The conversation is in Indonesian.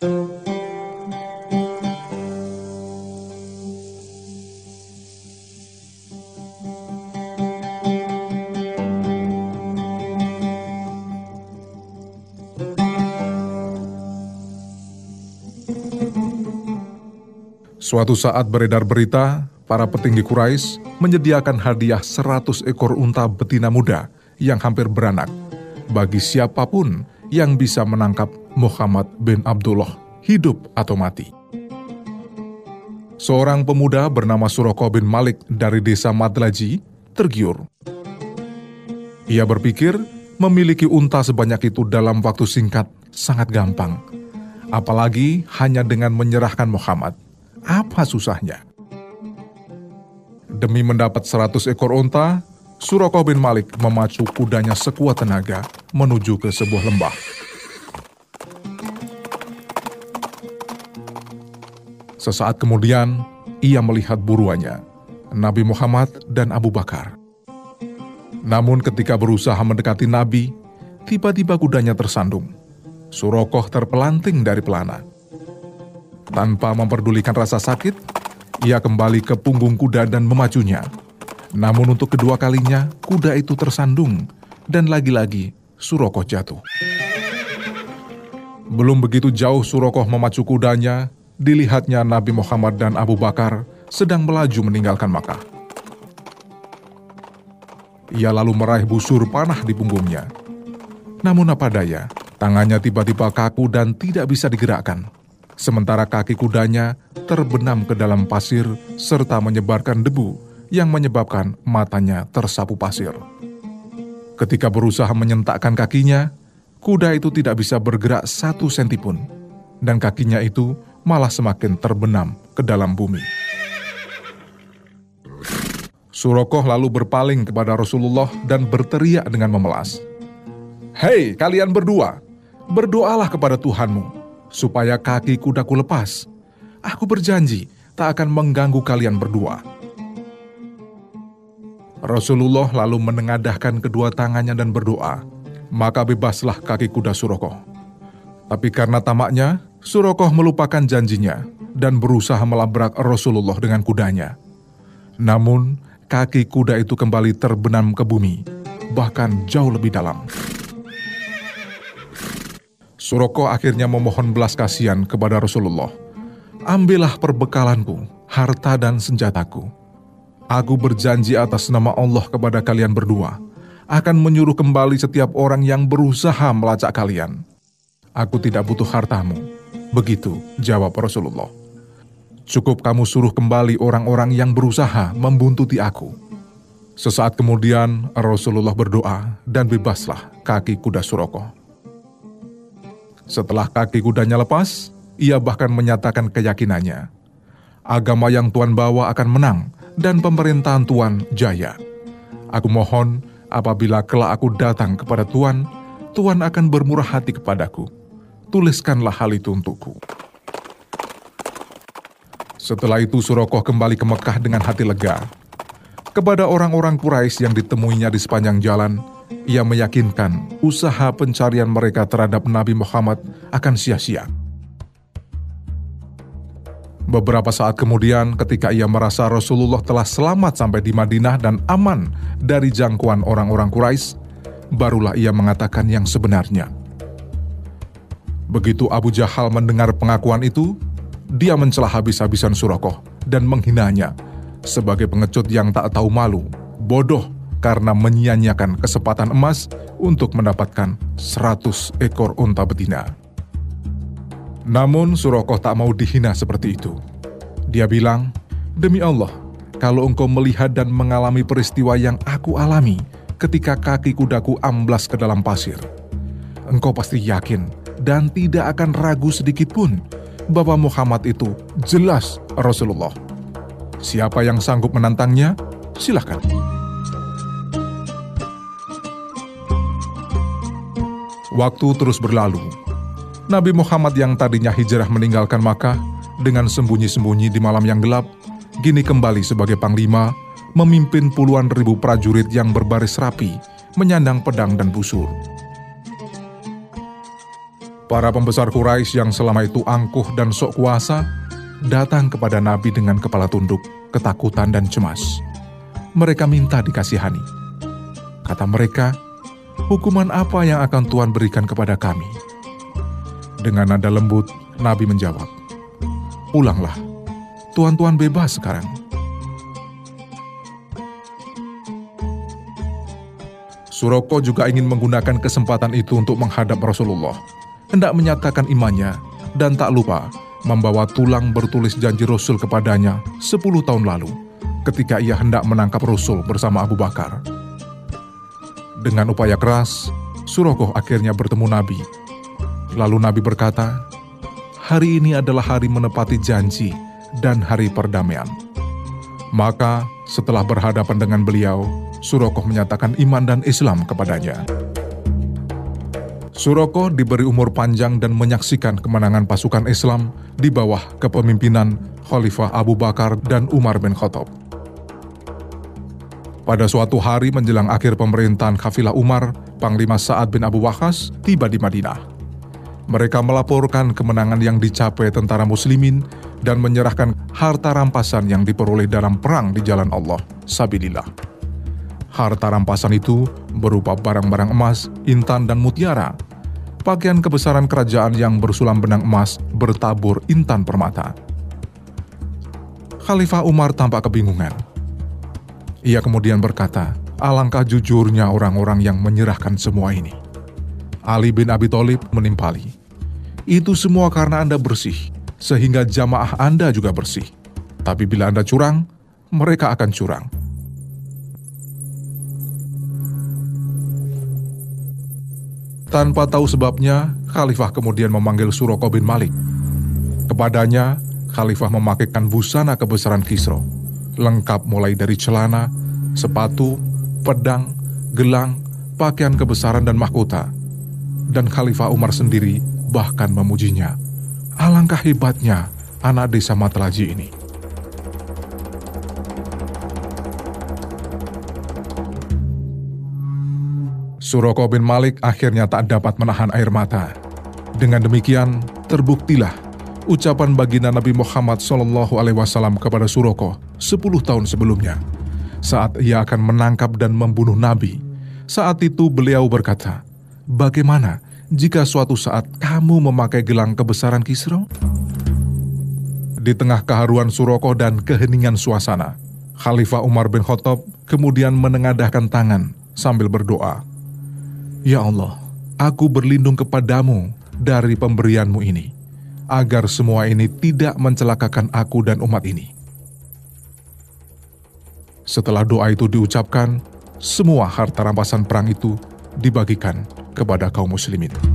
Suatu saat beredar berita, para petinggi Quraisy menyediakan hadiah 100 ekor unta betina muda yang hampir beranak. Bagi siapa pun yang bisa menangkap Muhammad bin Abdullah hidup atau mati. Seorang pemuda bernama Suroko bin Malik dari desa Madlaji tergiur. Ia berpikir memiliki unta sebanyak itu dalam waktu singkat sangat gampang. Apalagi hanya dengan menyerahkan Muhammad – apa susahnya? Demi mendapat seratus ekor unta, Suroko bin Malik memacu kudanya sekuat tenaga menuju ke sebuah lembah. Sesaat kemudian, ia melihat buruannya, Nabi Muhammad dan Abu Bakar. Namun ketika berusaha mendekati Nabi, tiba-tiba kudanya tersandung. Surokoh terpelanting dari pelana. Tanpa memperdulikan rasa sakit, ia kembali ke punggung kuda dan memacunya. Namun untuk kedua kalinya, kuda itu tersandung dan lagi-lagi Surokoh jatuh. Belum begitu jauh Surokoh memacu kudanya, dilihatnya Nabi Muhammad dan Abu Bakar sedang melaju meninggalkan Makkah. Ia lalu meraih busur panah di punggungnya. Namun apa daya, tangannya tiba-tiba kaku dan tidak bisa digerakkan sementara kaki kudanya terbenam ke dalam pasir serta menyebarkan debu yang menyebabkan matanya tersapu pasir. Ketika berusaha menyentakkan kakinya, kuda itu tidak bisa bergerak satu senti pun, dan kakinya itu malah semakin terbenam ke dalam bumi. Surokoh lalu berpaling kepada Rasulullah dan berteriak dengan memelas. Hei kalian berdua, berdoalah kepada Tuhanmu supaya kaki kudaku lepas. Aku berjanji tak akan mengganggu kalian berdua. Rasulullah lalu menengadahkan kedua tangannya dan berdoa, maka bebaslah kaki kuda Surokoh. Tapi karena tamaknya, Surokoh melupakan janjinya dan berusaha melabrak Rasulullah dengan kudanya. Namun, kaki kuda itu kembali terbenam ke bumi, bahkan jauh lebih dalam. Suroko akhirnya memohon belas kasihan kepada Rasulullah. Ambillah perbekalanku, harta dan senjataku. Aku berjanji atas nama Allah kepada kalian berdua, akan menyuruh kembali setiap orang yang berusaha melacak kalian. Aku tidak butuh hartamu. Begitu jawab Rasulullah. Cukup kamu suruh kembali orang-orang yang berusaha membuntuti aku. Sesaat kemudian Rasulullah berdoa dan bebaslah kaki kuda Suroko. Setelah kaki kudanya lepas, ia bahkan menyatakan keyakinannya. Agama yang Tuhan bawa akan menang dan pemerintahan Tuhan jaya. Aku mohon apabila kelak aku datang kepada Tuhan, Tuhan akan bermurah hati kepadaku. Tuliskanlah hal itu untukku. Setelah itu Surokoh kembali ke Mekah dengan hati lega. Kepada orang-orang Quraisy yang ditemuinya di sepanjang jalan, ia meyakinkan usaha pencarian mereka terhadap Nabi Muhammad akan sia-sia. Beberapa saat kemudian, ketika ia merasa Rasulullah telah selamat sampai di Madinah dan aman dari jangkauan orang-orang Quraisy, barulah ia mengatakan yang sebenarnya. Begitu Abu Jahal mendengar pengakuan itu, dia mencela habis-habisan Surakoh dan menghinanya sebagai pengecut yang tak tahu malu, bodoh, karena menyia-nyiakan kesempatan emas untuk mendapatkan 100 ekor unta betina. Namun Surokoh tak mau dihina seperti itu. Dia bilang, Demi Allah, kalau engkau melihat dan mengalami peristiwa yang aku alami ketika kaki kudaku amblas ke dalam pasir, engkau pasti yakin dan tidak akan ragu sedikit pun bahwa Muhammad itu jelas Rasulullah. Siapa yang sanggup menantangnya, silahkan. Waktu terus berlalu. Nabi Muhammad yang tadinya hijrah meninggalkan Makkah dengan sembunyi-sembunyi di malam yang gelap, kini kembali sebagai panglima, memimpin puluhan ribu prajurit yang berbaris rapi, menyandang pedang dan busur. Para pembesar Quraisy yang selama itu angkuh dan sok kuasa datang kepada Nabi dengan kepala tunduk, ketakutan dan cemas. Mereka minta dikasihani. Kata mereka, hukuman apa yang akan Tuhan berikan kepada kami? Dengan nada lembut, Nabi menjawab, Pulanglah, Tuhan-Tuhan bebas sekarang. Suroko juga ingin menggunakan kesempatan itu untuk menghadap Rasulullah hendak menyatakan imannya dan tak lupa membawa tulang bertulis janji Rasul kepadanya 10 tahun lalu ketika ia hendak menangkap Rasul bersama Abu Bakar. Dengan upaya keras, Surokoh akhirnya bertemu Nabi. Lalu Nabi berkata, Hari ini adalah hari menepati janji dan hari perdamaian. Maka setelah berhadapan dengan beliau, Surokoh menyatakan iman dan Islam kepadanya. Suroko diberi umur panjang dan menyaksikan kemenangan pasukan Islam di bawah kepemimpinan Khalifah Abu Bakar dan Umar bin Khattab. Pada suatu hari menjelang akhir pemerintahan Khafilah Umar, Panglima Sa'ad bin Abu Waqqas tiba di Madinah. Mereka melaporkan kemenangan yang dicapai tentara muslimin dan menyerahkan harta rampasan yang diperoleh dalam perang di jalan Allah, Sabilillah. Harta rampasan itu berupa barang-barang emas, intan, dan mutiara pakaian kebesaran kerajaan yang bersulam benang emas bertabur intan permata. Khalifah Umar tampak kebingungan. Ia kemudian berkata, alangkah jujurnya orang-orang yang menyerahkan semua ini. Ali bin Abi Thalib menimpali. Itu semua karena Anda bersih, sehingga jamaah Anda juga bersih. Tapi bila Anda curang, mereka akan curang. Tanpa tahu sebabnya, Khalifah kemudian memanggil Suroko bin Malik. Kepadanya, Khalifah memakaikan busana kebesaran Kisro, lengkap mulai dari celana, sepatu, pedang, gelang, pakaian kebesaran dan mahkota. Dan Khalifah Umar sendiri bahkan memujinya. Alangkah hebatnya anak desa Matlaji ini. Suroko bin Malik akhirnya tak dapat menahan air mata. Dengan demikian, terbuktilah ucapan baginda Nabi Muhammad Wasallam kepada Suroko 10 tahun sebelumnya, saat ia akan menangkap dan membunuh Nabi. Saat itu beliau berkata, Bagaimana jika suatu saat kamu memakai gelang kebesaran Kisro? Di tengah keharuan Suroko dan keheningan suasana, Khalifah Umar bin Khattab kemudian menengadahkan tangan sambil berdoa. Ya Allah, aku berlindung kepadamu dari pemberianmu ini, agar semua ini tidak mencelakakan aku dan umat ini. Setelah doa itu diucapkan, semua harta rampasan perang itu dibagikan kepada kaum muslimin.